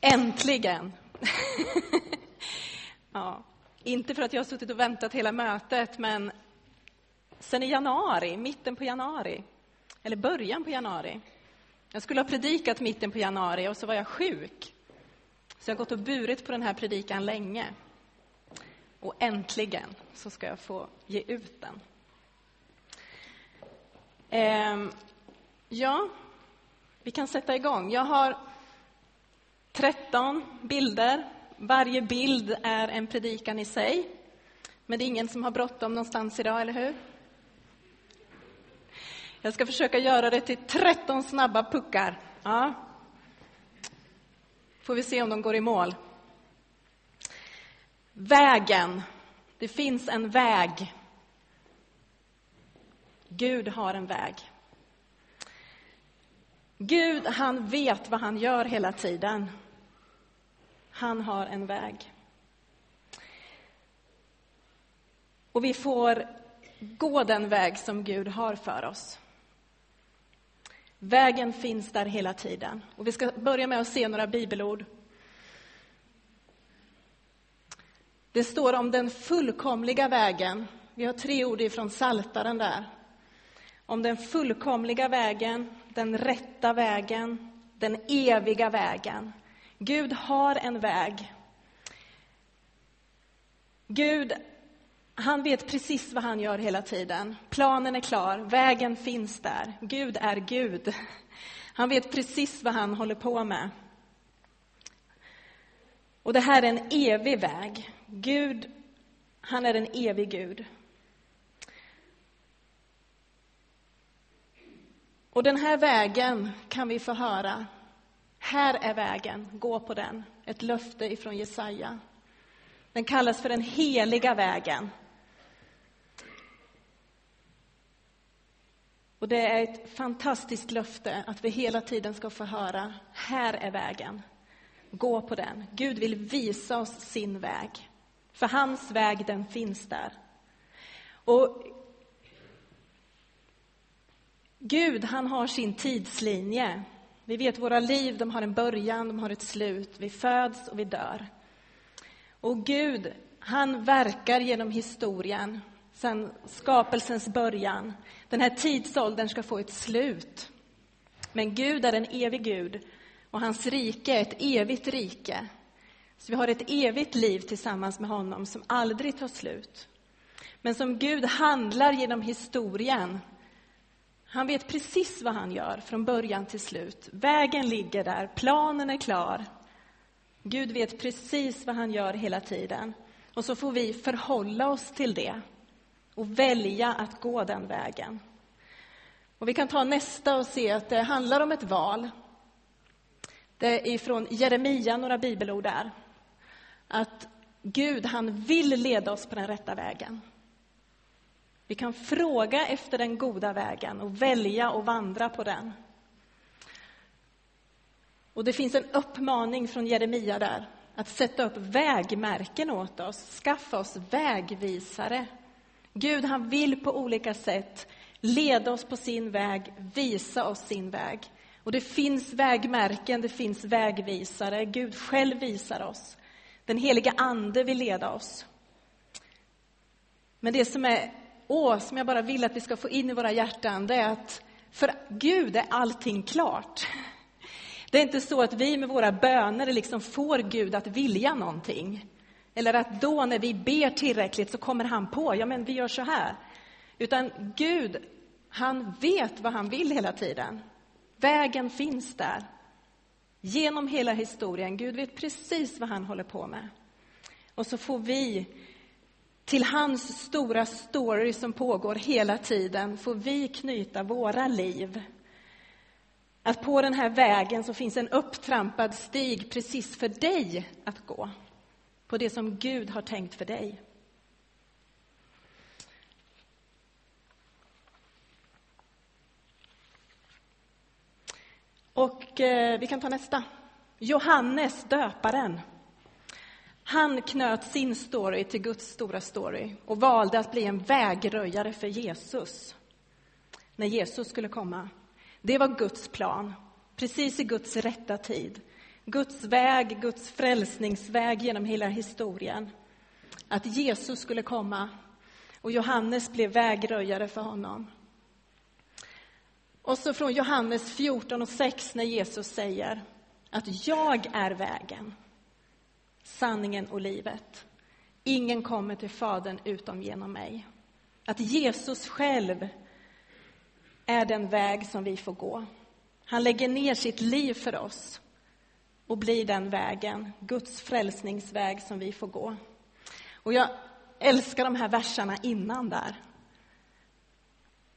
Äntligen! ja, inte för att jag har suttit och väntat hela mötet, men sen i januari, mitten på januari, eller början på januari. Jag skulle ha predikat mitten på januari och så var jag sjuk. Så jag har gått och burit på den här predikan länge. Och äntligen så ska jag få ge ut den. Ehm, ja, vi kan sätta igång. Jag har 13 bilder. Varje bild är en predikan i sig. Men det är ingen som har bråttom någonstans idag, eller hur? Jag ska försöka göra det till 13 snabba puckar. Ja. Får vi se om de går i mål. Vägen. Det finns en väg. Gud har en väg. Gud, han vet vad han gör hela tiden. Han har en väg. Och vi får gå den väg som Gud har för oss. Vägen finns där hela tiden. Och vi ska börja med att se några bibelord. Det står om den fullkomliga vägen. Vi har tre ord ifrån Saltaren där. Om den fullkomliga vägen, den rätta vägen, den eviga vägen. Gud har en väg. Gud, han vet precis vad han gör hela tiden. Planen är klar, vägen finns där. Gud är Gud. Han vet precis vad han håller på med. Och det här är en evig väg. Gud, han är en evig Gud. Och den här vägen kan vi få höra. Här är vägen, gå på den. Ett löfte ifrån Jesaja. Den kallas för den heliga vägen. Och det är ett fantastiskt löfte att vi hela tiden ska få höra, här är vägen. Gå på den. Gud vill visa oss sin väg. För hans väg, den finns där. Och Gud, han har sin tidslinje. Vi vet våra liv, de har en början, de har ett slut. Vi föds och vi dör. Och Gud, han verkar genom historien sen skapelsens början. Den här tidsåldern ska få ett slut. Men Gud är en evig Gud och hans rike är ett evigt rike. Så vi har ett evigt liv tillsammans med honom som aldrig tar slut. Men som Gud handlar genom historien. Han vet precis vad han gör från början till slut. Vägen ligger där, planen är klar. Gud vet precis vad han gör hela tiden. Och så får vi förhålla oss till det och välja att gå den vägen. Och vi kan ta nästa och se att det handlar om ett val. Det är från Jeremia, några bibelord där. Att Gud, han vill leda oss på den rätta vägen. Vi kan fråga efter den goda vägen och välja att vandra på den. Och det finns en uppmaning från Jeremia där, att sätta upp vägmärken åt oss, skaffa oss vägvisare. Gud, han vill på olika sätt leda oss på sin väg, visa oss sin väg. Och det finns vägmärken, det finns vägvisare. Gud själv visar oss. Den heliga Ande vill leda oss. Men det som är, åh, som jag bara vill att vi ska få in i våra hjärtan, det är att för Gud är allting klart. Det är inte så att vi med våra böner liksom får Gud att vilja någonting. Eller att då när vi ber tillräckligt så kommer han på, ja men vi gör så här. Utan Gud, han vet vad han vill hela tiden. Vägen finns där. Genom hela historien. Gud vet precis vad han håller på med. Och så får vi, till hans stora story som pågår hela tiden, får vi knyta våra liv. Att på den här vägen så finns en upptrampad stig precis för dig att gå. På det som Gud har tänkt för dig. Och eh, vi kan ta nästa. Johannes döparen. Han knöt sin story till Guds stora story och valde att bli en vägröjare för Jesus när Jesus skulle komma. Det var Guds plan, precis i Guds rätta tid. Guds väg, Guds frälsningsväg genom hela historien. Att Jesus skulle komma och Johannes blev vägröjare för honom. Och så från Johannes 14 och 6 när Jesus säger att jag är vägen, sanningen och livet. Ingen kommer till Fadern utom genom mig. Att Jesus själv är den väg som vi får gå. Han lägger ner sitt liv för oss och blir den vägen, Guds frälsningsväg som vi får gå. Och jag älskar de här verserna innan där.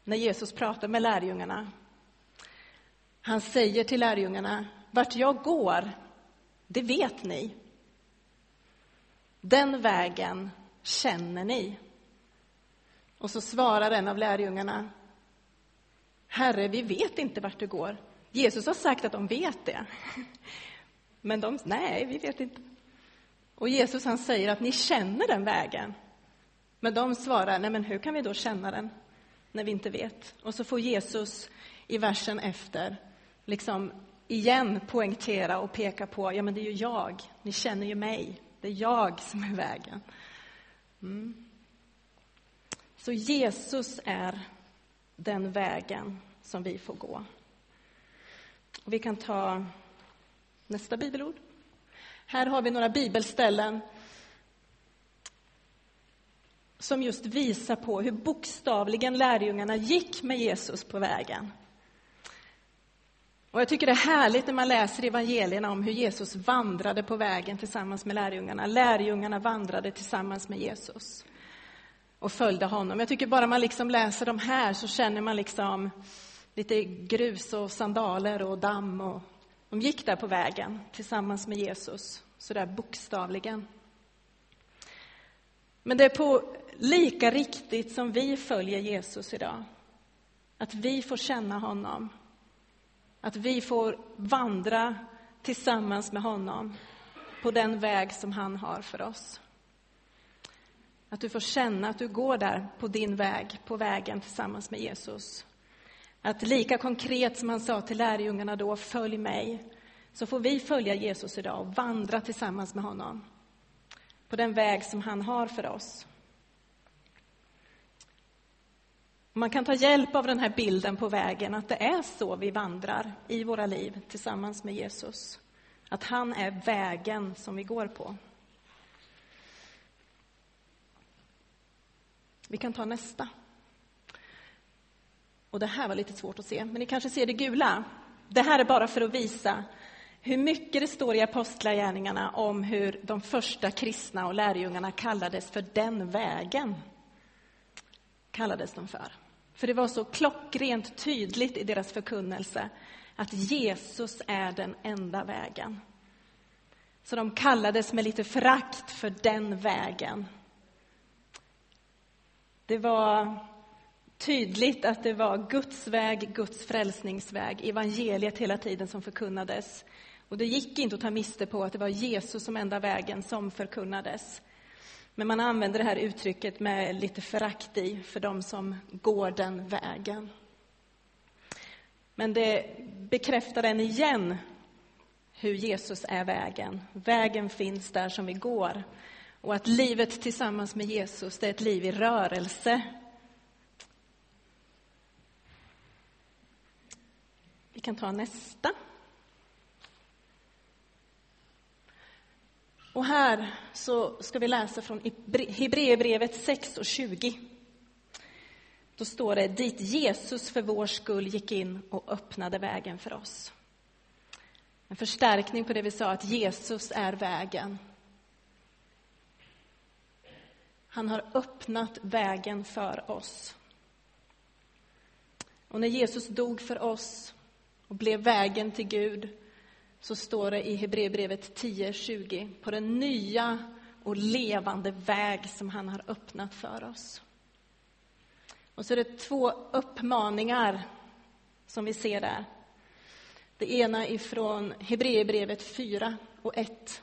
När Jesus pratar med lärjungarna. Han säger till lärjungarna, vart jag går, det vet ni. Den vägen känner ni. Och så svarar en av lärjungarna, Herre, vi vet inte vart du går. Jesus har sagt att de vet det. Men de, nej, vi vet inte. Och Jesus han säger att ni känner den vägen. Men de svarar, nej men hur kan vi då känna den när vi inte vet? Och så får Jesus i versen efter liksom igen poängtera och peka på, ja men det är ju jag, ni känner ju mig, det är jag som är vägen. Mm. Så Jesus är den vägen som vi får gå. Och vi kan ta nästa bibelord. Här har vi några bibelställen som just visar på hur bokstavligen lärjungarna gick med Jesus på vägen. Och jag tycker det är härligt när man läser evangelierna om hur Jesus vandrade på vägen tillsammans med lärjungarna. Lärjungarna vandrade tillsammans med Jesus och följde honom. Jag tycker bara man liksom läser de här så känner man liksom lite grus och sandaler och damm. Och de gick där på vägen tillsammans med Jesus, så där bokstavligen. Men det är på lika riktigt som vi följer Jesus idag. Att vi får känna honom. Att vi får vandra tillsammans med honom på den väg som han har för oss. Att du får känna att du går där på din väg, på vägen tillsammans med Jesus. Att lika konkret som han sa till lärjungarna då, följ mig, så får vi följa Jesus idag och vandra tillsammans med honom på den väg som han har för oss. Man kan ta hjälp av den här bilden på vägen, att det är så vi vandrar i våra liv tillsammans med Jesus. Att han är vägen som vi går på. Vi kan ta nästa. Och det här var lite svårt att se, men ni kanske ser det gula. Det här är bara för att visa hur mycket det står i Apostlagärningarna om hur de första kristna och lärjungarna kallades för den vägen. Kallades de för. För det var så klockrent tydligt i deras förkunnelse att Jesus är den enda vägen. Så de kallades med lite förakt för den vägen. Det var tydligt att det var Guds väg, Guds frälsningsväg, evangeliet hela tiden som förkunnades. Och det gick inte att ta miste på att det var Jesus som enda vägen som förkunnades. Men man använder det här uttrycket med lite förakt i för de som går den vägen. Men det bekräftar än igen hur Jesus är vägen. Vägen finns där som vi går. Och att livet tillsammans med Jesus, det är ett liv i rörelse. Vi kan ta nästa. Och här så ska vi läsa från Hebreerbrevet 6 och 20. Då står det, dit Jesus för vår skull gick in och öppnade vägen för oss. En förstärkning på det vi sa, att Jesus är vägen. Han har öppnat vägen för oss. Och när Jesus dog för oss och blev vägen till Gud så står det i Hebreerbrevet 10.20 på den nya och levande väg som han har öppnat för oss. Och så är det två uppmaningar som vi ser där. Det ena ifrån Hebreerbrevet 4 och 1.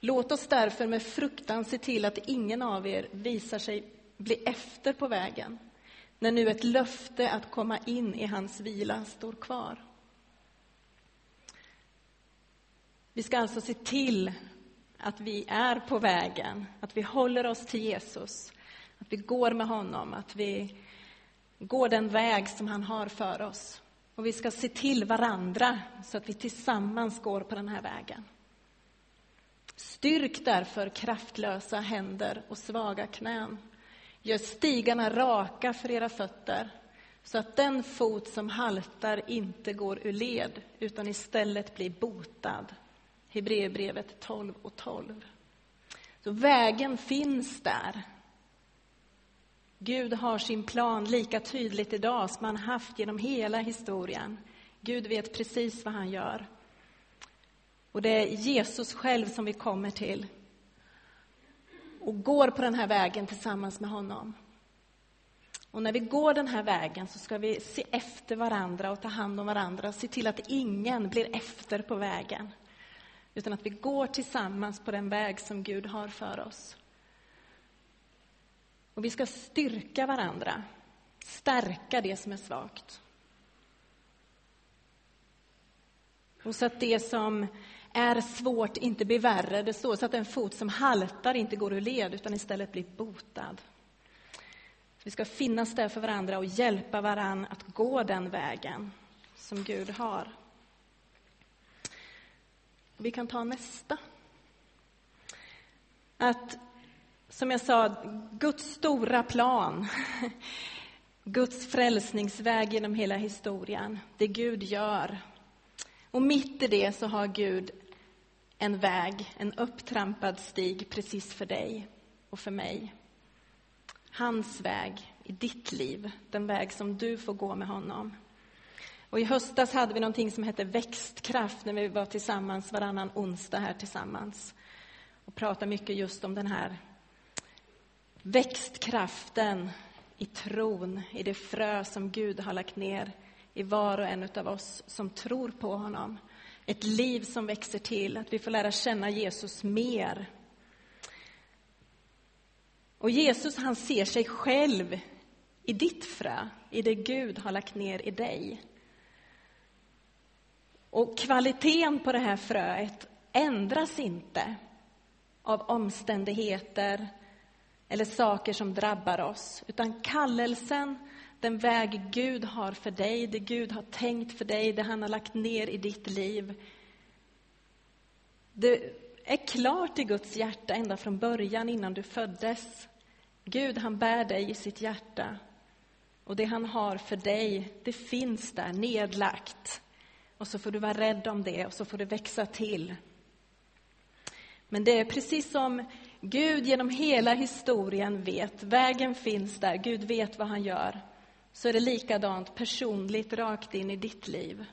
Låt oss därför med fruktan se till att ingen av er visar sig bli efter på vägen, när nu ett löfte att komma in i hans vila står kvar. Vi ska alltså se till att vi är på vägen, att vi håller oss till Jesus, att vi går med honom, att vi går den väg som han har för oss. Och vi ska se till varandra så att vi tillsammans går på den här vägen. Styrk därför kraftlösa händer och svaga knän. Gör stigarna raka för era fötter så att den fot som haltar inte går ur led utan istället blir botad. Hebreerbrevet 12 och 12. Så vägen finns där. Gud har sin plan lika tydligt idag som han haft genom hela historien. Gud vet precis vad han gör. Och det är Jesus själv som vi kommer till och går på den här vägen tillsammans med honom. Och när vi går den här vägen så ska vi se efter varandra och ta hand om varandra och se till att ingen blir efter på vägen. Utan att vi går tillsammans på den väg som Gud har för oss. Och vi ska styrka varandra, stärka det som är svagt. Och så att det som är svårt inte blir värre. Det står så att en fot som haltar inte går ur led utan istället blir botad. Vi ska finnas där för varandra och hjälpa varandra att gå den vägen som Gud har. Vi kan ta nästa. Att, som jag sa, Guds stora plan, Guds frälsningsväg genom hela historien, det Gud gör. Och mitt i det så har Gud en väg, en upptrampad stig precis för dig och för mig. Hans väg i ditt liv, den väg som du får gå med honom. Och I höstas hade vi någonting som hette växtkraft när vi var tillsammans varannan onsdag här tillsammans och pratade mycket just om den här växtkraften i tron, i det frö som Gud har lagt ner i var och en av oss som tror på honom. Ett liv som växer till, att vi får lära känna Jesus mer. Och Jesus han ser sig själv i ditt frö, i det Gud har lagt ner i dig. Och kvaliteten på det här fröet ändras inte av omständigheter eller saker som drabbar oss, utan kallelsen, den väg Gud har för dig, det Gud har tänkt för dig, det han har lagt ner i ditt liv. Det är klart i Guds hjärta ända från början, innan du föddes. Gud, han bär dig i sitt hjärta. Och det han har för dig, det finns där nedlagt. Och så får du vara rädd om det och så får det växa till. Men det är precis som Gud genom hela historien vet, vägen finns där, Gud vet vad han gör. Så är det likadant personligt rakt in i ditt liv.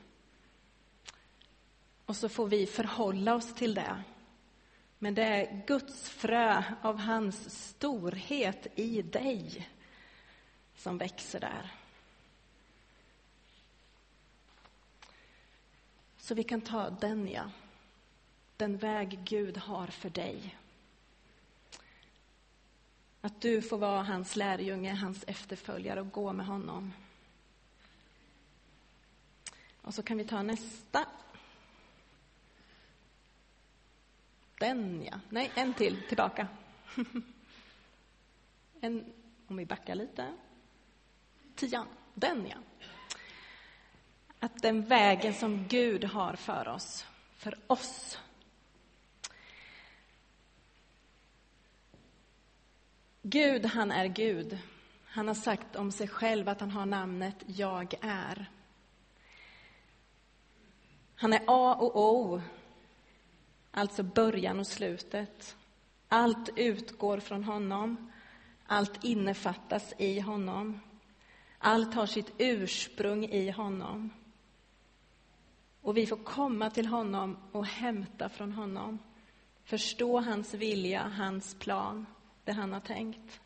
Och så får vi förhålla oss till det. Men det är Guds frö av hans storhet i dig som växer där. Så vi kan ta den, ja. Den väg Gud har för dig. Att du får vara hans lärjunge, hans efterföljare och gå med honom. Och så kan vi ta nästa. Den, ja. Nej, en till tillbaka. En, om vi backar lite. Tian. Den, ja. Att den vägen som Gud har för oss, för oss. Gud, han är Gud. Han har sagt om sig själv att han har namnet Jag är. Han är A och O, alltså början och slutet. Allt utgår från honom. Allt innefattas i honom. Allt har sitt ursprung i honom. Och vi får komma till honom och hämta från honom. Förstå hans vilja, hans plan, det han har tänkt.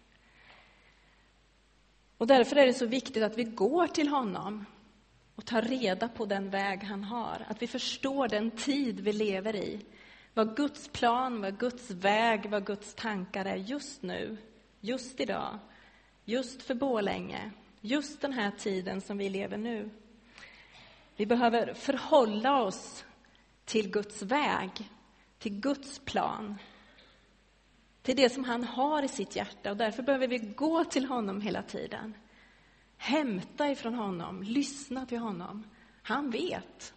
Och därför är det så viktigt att vi går till honom och tar reda på den väg han har. Att vi förstår den tid vi lever i. Vad Guds plan, vad Guds väg, vad Guds tankar är just nu, just idag, just för Bålänge, just den här tiden som vi lever nu. Vi behöver förhålla oss till Guds väg, till Guds plan, till det som han har i sitt hjärta. Och därför behöver vi gå till honom hela tiden. Hämta ifrån honom, lyssna till honom. Han vet.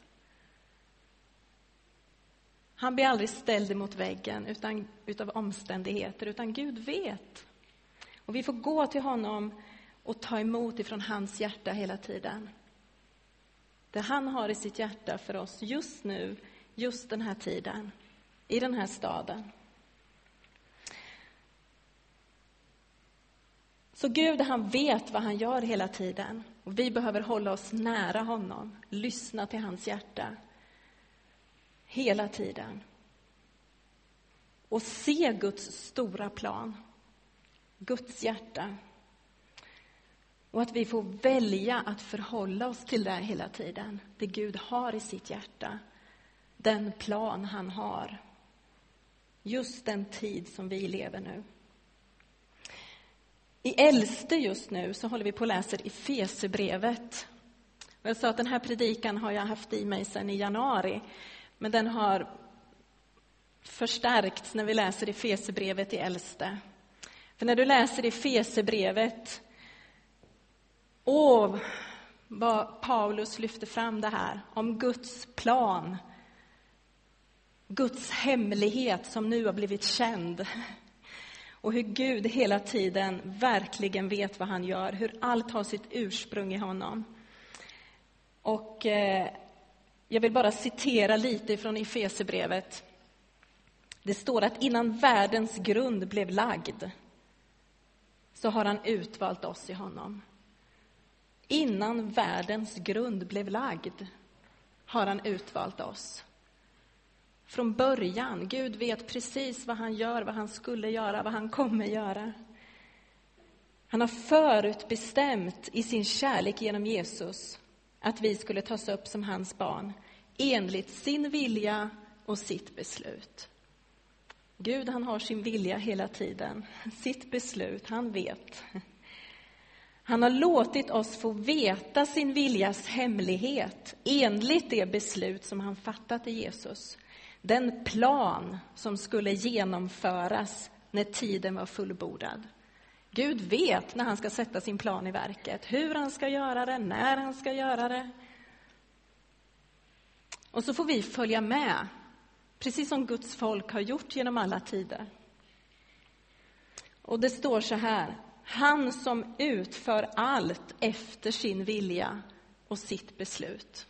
Han blir aldrig ställd mot väggen utan, utav omständigheter, utan Gud vet. Och vi får gå till honom och ta emot ifrån hans hjärta hela tiden. Det han har i sitt hjärta för oss just nu, just den här tiden, i den här staden. Så Gud, han vet vad han gör hela tiden. Och vi behöver hålla oss nära honom, lyssna till hans hjärta. Hela tiden. Och se Guds stora plan. Guds hjärta. Och att vi får välja att förhålla oss till det hela tiden. Det Gud har i sitt hjärta. Den plan han har. Just den tid som vi lever nu. I äldste just nu så håller vi på och läser i Fesebrevet. Jag sa att den här predikan har jag haft i mig sedan i januari, men den har förstärkts när vi läser i Fesebrevet i äldste. För när du läser i Fesebrevet, åh, vad Paulus lyfter fram det här om Guds plan, Guds hemlighet som nu har blivit känd och hur Gud hela tiden verkligen vet vad han gör, hur allt har sitt ursprung i honom. Och eh, jag vill bara citera lite från Efesebrevet. Det står att innan världens grund blev lagd så har han utvalt oss i honom. Innan världens grund blev lagd har han utvalt oss från början. Gud vet precis vad han gör, vad han skulle göra, vad han kommer göra. Han har förutbestämt i sin kärlek genom Jesus att vi skulle tas upp som hans barn enligt sin vilja och sitt beslut. Gud han har sin vilja hela tiden, sitt beslut, han vet. Han har låtit oss få veta sin viljas hemlighet enligt det beslut som han fattat i Jesus. Den plan som skulle genomföras när tiden var fullbordad. Gud vet när han ska sätta sin plan i verket, hur han ska göra det, när han ska göra det. Och så får vi följa med, precis som Guds folk har gjort genom alla tider. Och det står så här, han som utför allt efter sin vilja och sitt beslut.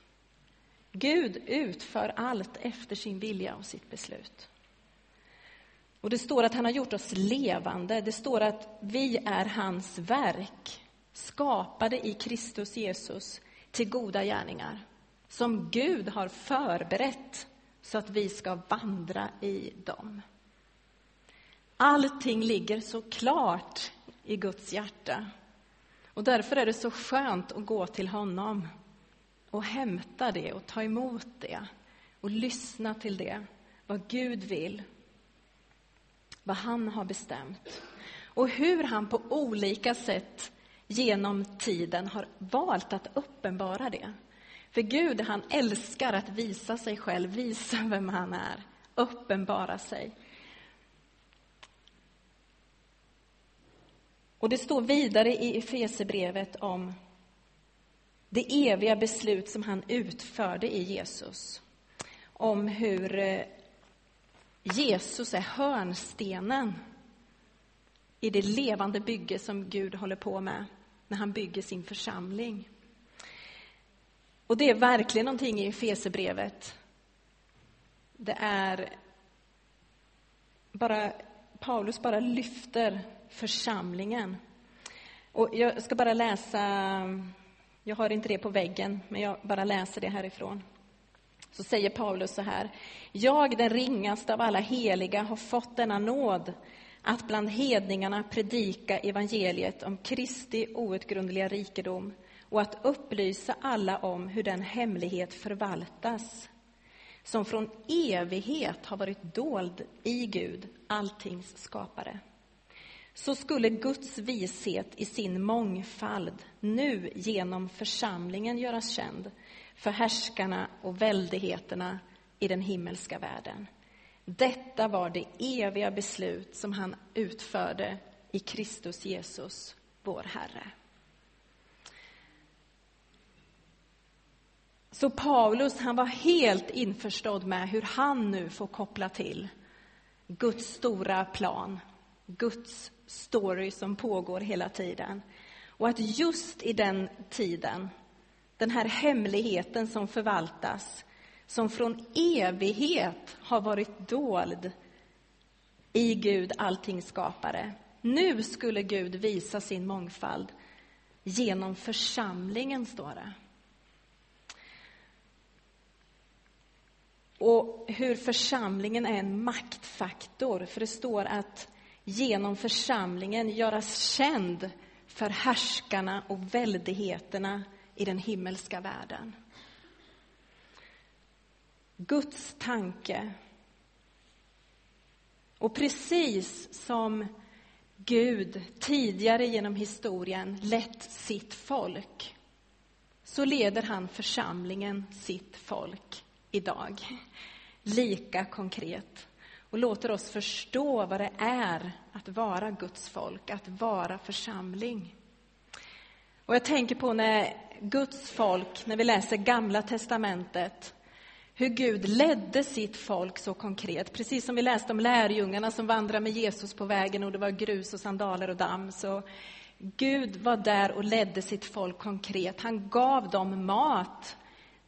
Gud utför allt efter sin vilja och sitt beslut. Och det står att han har gjort oss levande. Det står att vi är hans verk, skapade i Kristus Jesus till goda gärningar, som Gud har förberett så att vi ska vandra i dem. Allting ligger så klart i Guds hjärta. Och därför är det så skönt att gå till honom och hämta det och ta emot det och lyssna till det, vad Gud vill, vad han har bestämt och hur han på olika sätt genom tiden har valt att uppenbara det. För Gud, han älskar att visa sig själv, visa vem han är, uppenbara sig. Och det står vidare i Efesebrevet om det eviga beslut som han utförde i Jesus. Om hur eh, Jesus är hörnstenen i det levande bygge som Gud håller på med när han bygger sin församling. Och det är verkligen någonting i Efesebrevet. Det är bara, Paulus bara lyfter församlingen. Och jag ska bara läsa jag har inte det på väggen, men jag bara läser det härifrån. Så säger Paulus så här. Jag, den ringaste av alla heliga, har fått denna nåd att bland hedningarna predika evangeliet om Kristi outgrundliga rikedom och att upplysa alla om hur den hemlighet förvaltas som från evighet har varit dold i Gud, alltings skapare så skulle Guds vishet i sin mångfald nu genom församlingen göras känd för härskarna och väldigheterna i den himmelska världen. Detta var det eviga beslut som han utförde i Kristus Jesus, vår Herre. Så Paulus, han var helt införstådd med hur han nu får koppla till Guds stora plan, Guds story som pågår hela tiden. Och att just i den tiden, den här hemligheten som förvaltas, som från evighet har varit dold i Gud, allting skapare. Nu skulle Gud visa sin mångfald genom församlingen, står det. Och hur församlingen är en maktfaktor, för det står att genom församlingen göras känd för härskarna och väldigheterna i den himmelska världen. Guds tanke. Och precis som Gud tidigare genom historien lett sitt folk så leder han församlingen sitt folk idag. Lika konkret. Och låter oss förstå vad det är att vara Guds folk, att vara församling. Och jag tänker på när Guds folk, när vi läser Gamla testamentet, hur Gud ledde sitt folk så konkret. Precis som vi läste om lärjungarna som vandrade med Jesus på vägen och det var grus och sandaler och damm. Så Gud var där och ledde sitt folk konkret. Han gav dem mat.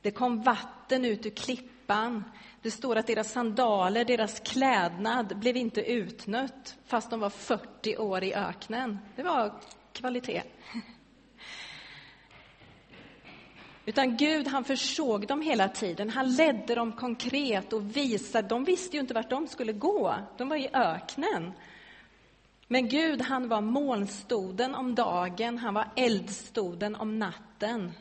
Det kom vatten ut ur klippan. Det står att deras sandaler, deras klädnad blev inte utnött fast de var 40 år i öknen. Det var kvalitet. Utan Gud han försåg dem hela tiden. Han ledde dem konkret och visade. De visste ju inte vart de skulle gå. De var i öknen. Men Gud han var molnstoden om dagen, han var eldstoden om natten.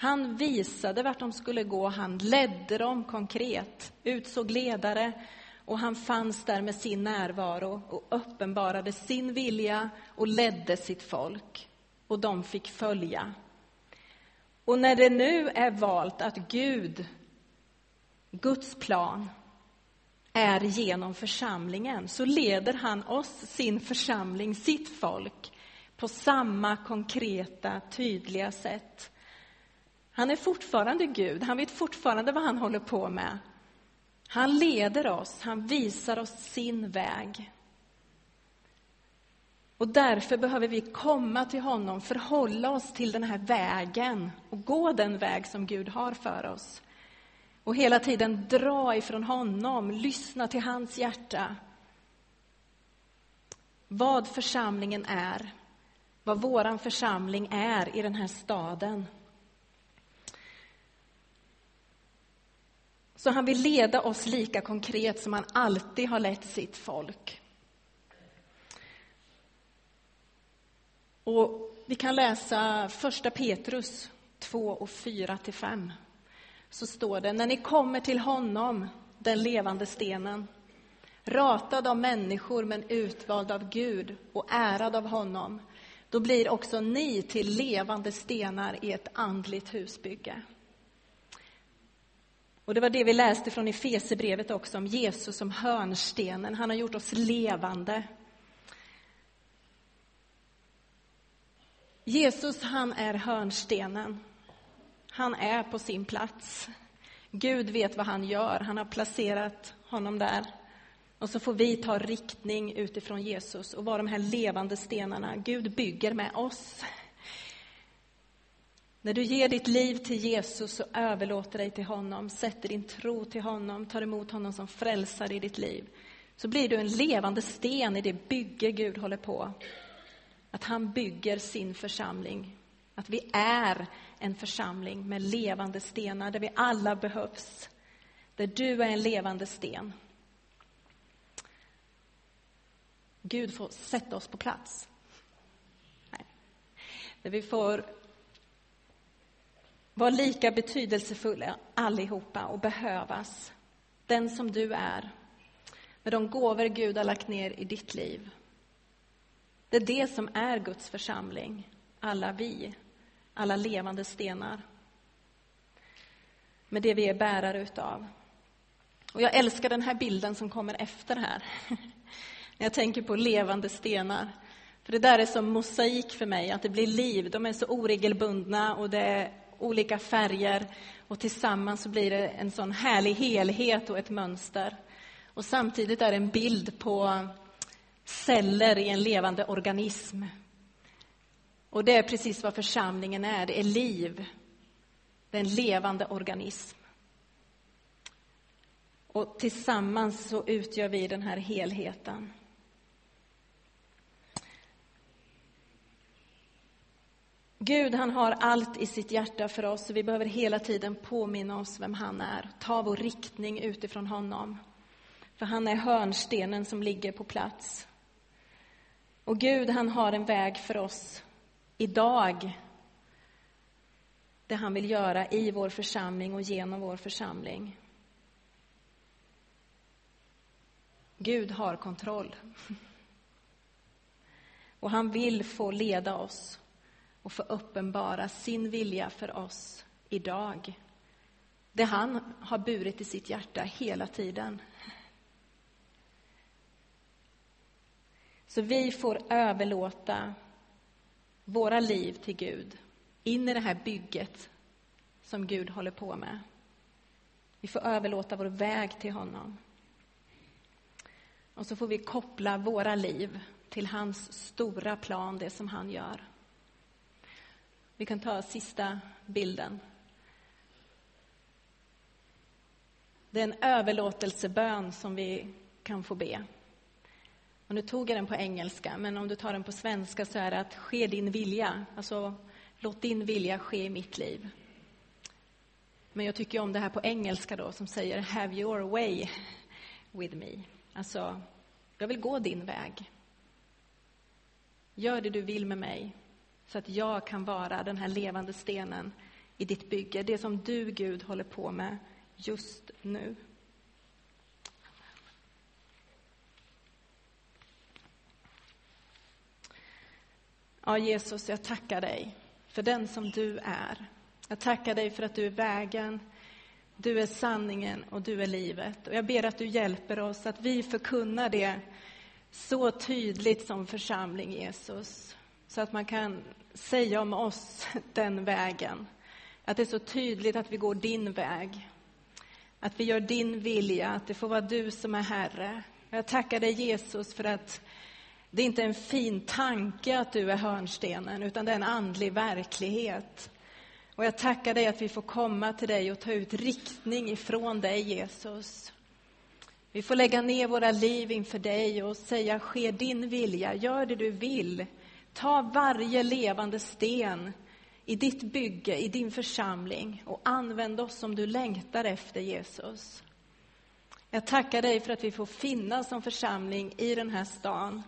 Han visade vart de skulle gå, han ledde dem konkret, utsåg ledare och han fanns där med sin närvaro och uppenbarade sin vilja och ledde sitt folk. Och de fick följa. Och när det nu är valt att Gud, Guds plan, är genom församlingen så leder han oss, sin församling, sitt folk på samma konkreta, tydliga sätt. Han är fortfarande Gud, han vet fortfarande vad han håller på med. Han leder oss, han visar oss sin väg. Och därför behöver vi komma till honom, förhålla oss till den här vägen och gå den väg som Gud har för oss. Och hela tiden dra ifrån honom, lyssna till hans hjärta. Vad församlingen är, vad våran församling är i den här staden. Så han vill leda oss lika konkret som han alltid har lett sitt folk. Och vi kan läsa första Petrus 2 och 4-5. Så står det, när ni kommer till honom, den levande stenen, ratad av människor men utvald av Gud och ärad av honom, då blir också ni till levande stenar i ett andligt husbygge. Och det var det vi läste från Efesebrevet också om Jesus som hörnstenen. Han har gjort oss levande Jesus, han är hörnstenen. Han är på sin plats. Gud vet vad han gör. Han har placerat honom där. Och så får vi ta riktning utifrån Jesus och vara de här levande stenarna. Gud bygger med oss. När du ger ditt liv till Jesus och överlåter dig till honom, sätter din tro till honom, tar emot honom som frälsare i ditt liv, så blir du en levande sten i det bygge Gud håller på att han bygger sin församling. Att vi är en församling med levande stenar, där vi alla behövs. Där du är en levande sten. Gud får sätta oss på plats. Nej. Där vi får vara lika betydelsefulla allihopa och behövas. Den som du är, med de gåvor Gud har lagt ner i ditt liv. Det är det som är Guds församling, alla vi, alla levande stenar. Med det vi är bärare utav. Och jag älskar den här bilden som kommer efter här. När jag tänker på levande stenar. För det där är som mosaik för mig, att det blir liv. De är så oregelbundna och det är olika färger och tillsammans så blir det en sån härlig helhet och ett mönster. Och samtidigt är det en bild på celler i en levande organism. Och det är precis vad församlingen är, det är liv. Det är en levande organism. Och tillsammans så utgör vi den här helheten. Gud han har allt i sitt hjärta för oss vi behöver hela tiden påminna oss vem han är. Ta vår riktning utifrån honom. För han är hörnstenen som ligger på plats. Och Gud han har en väg för oss idag. Det han vill göra i vår församling och genom vår församling. Gud har kontroll. Och han vill få leda oss och få uppenbara sin vilja för oss idag. Det han har burit i sitt hjärta hela tiden. Så vi får överlåta våra liv till Gud, in i det här bygget som Gud håller på med. Vi får överlåta vår väg till honom. Och så får vi koppla våra liv till hans stora plan, det som han gör. Vi kan ta sista bilden. Det är en överlåtelsebön som vi kan få be. Och nu tog jag den på engelska, men om du tar den på svenska så är det att ske din vilja. Alltså, låt din vilja ske i mitt liv. Men jag tycker om det här på engelska då, som säger have your way with me. Alltså, jag vill gå din väg. Gör det du vill med mig, så att jag kan vara den här levande stenen i ditt bygge, det som du, Gud, håller på med just nu. Ja, Jesus, jag tackar dig för den som du är. Jag tackar dig för att du är vägen, du är sanningen och du är livet. Och jag ber att du hjälper oss att vi förkunnar det så tydligt som församling, Jesus. Så att man kan säga om oss den vägen. Att det är så tydligt att vi går din väg. Att vi gör din vilja, att det får vara du som är Herre. Jag tackar dig Jesus för att det inte är en fin tanke att du är hörnstenen, utan det är en andlig verklighet. Och jag tackar dig att vi får komma till dig och ta ut riktning ifrån dig, Jesus. Vi får lägga ner våra liv inför dig och säga, ske din vilja, gör det du vill. Ta varje levande sten i ditt bygge, i din församling och använd oss som du längtar efter, Jesus. Jag tackar dig för att vi får finnas som församling i den här stan.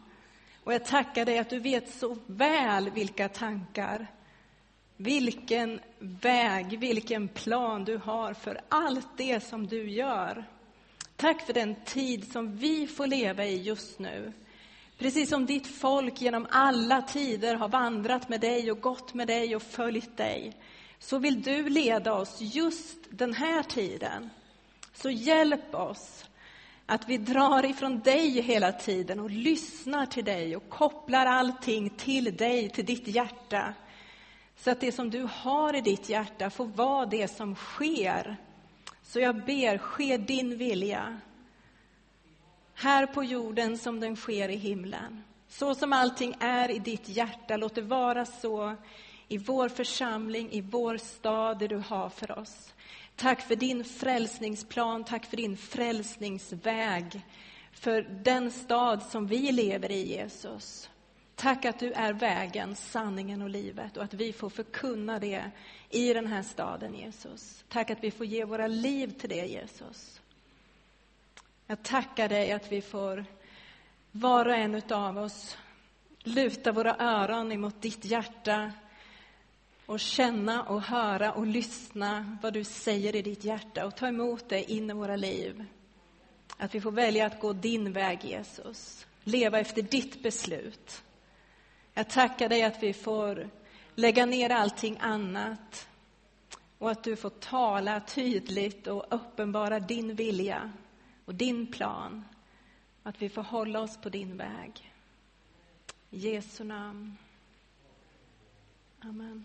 Och jag tackar dig att du vet så väl vilka tankar, vilken väg, vilken plan du har för allt det som du gör. Tack för den tid som vi får leva i just nu. Precis som ditt folk genom alla tider har vandrat med dig och gått med dig och följt dig, så vill du leda oss just den här tiden. Så hjälp oss att vi drar ifrån dig hela tiden och lyssnar till dig och kopplar allting till dig, till ditt hjärta. Så att det som du har i ditt hjärta får vara det som sker. Så jag ber, ske din vilja. Här på jorden som den sker i himlen. Så som allting är i ditt hjärta, låt det vara så i vår församling, i vår stad, det du har för oss. Tack för din frälsningsplan, tack för din frälsningsväg, för den stad som vi lever i, Jesus. Tack att du är vägen, sanningen och livet och att vi får förkunna det i den här staden, Jesus. Tack att vi får ge våra liv till det, Jesus. Jag tackar dig att vi får, var och en av oss, luta våra öron emot ditt hjärta och känna och höra och lyssna vad du säger i ditt hjärta och ta emot det in i våra liv. Att vi får välja att gå din väg, Jesus. Leva efter ditt beslut. Jag tackar dig att vi får lägga ner allting annat och att du får tala tydligt och uppenbara din vilja och din plan. Att vi får hålla oss på din väg. I Jesu namn. Amen.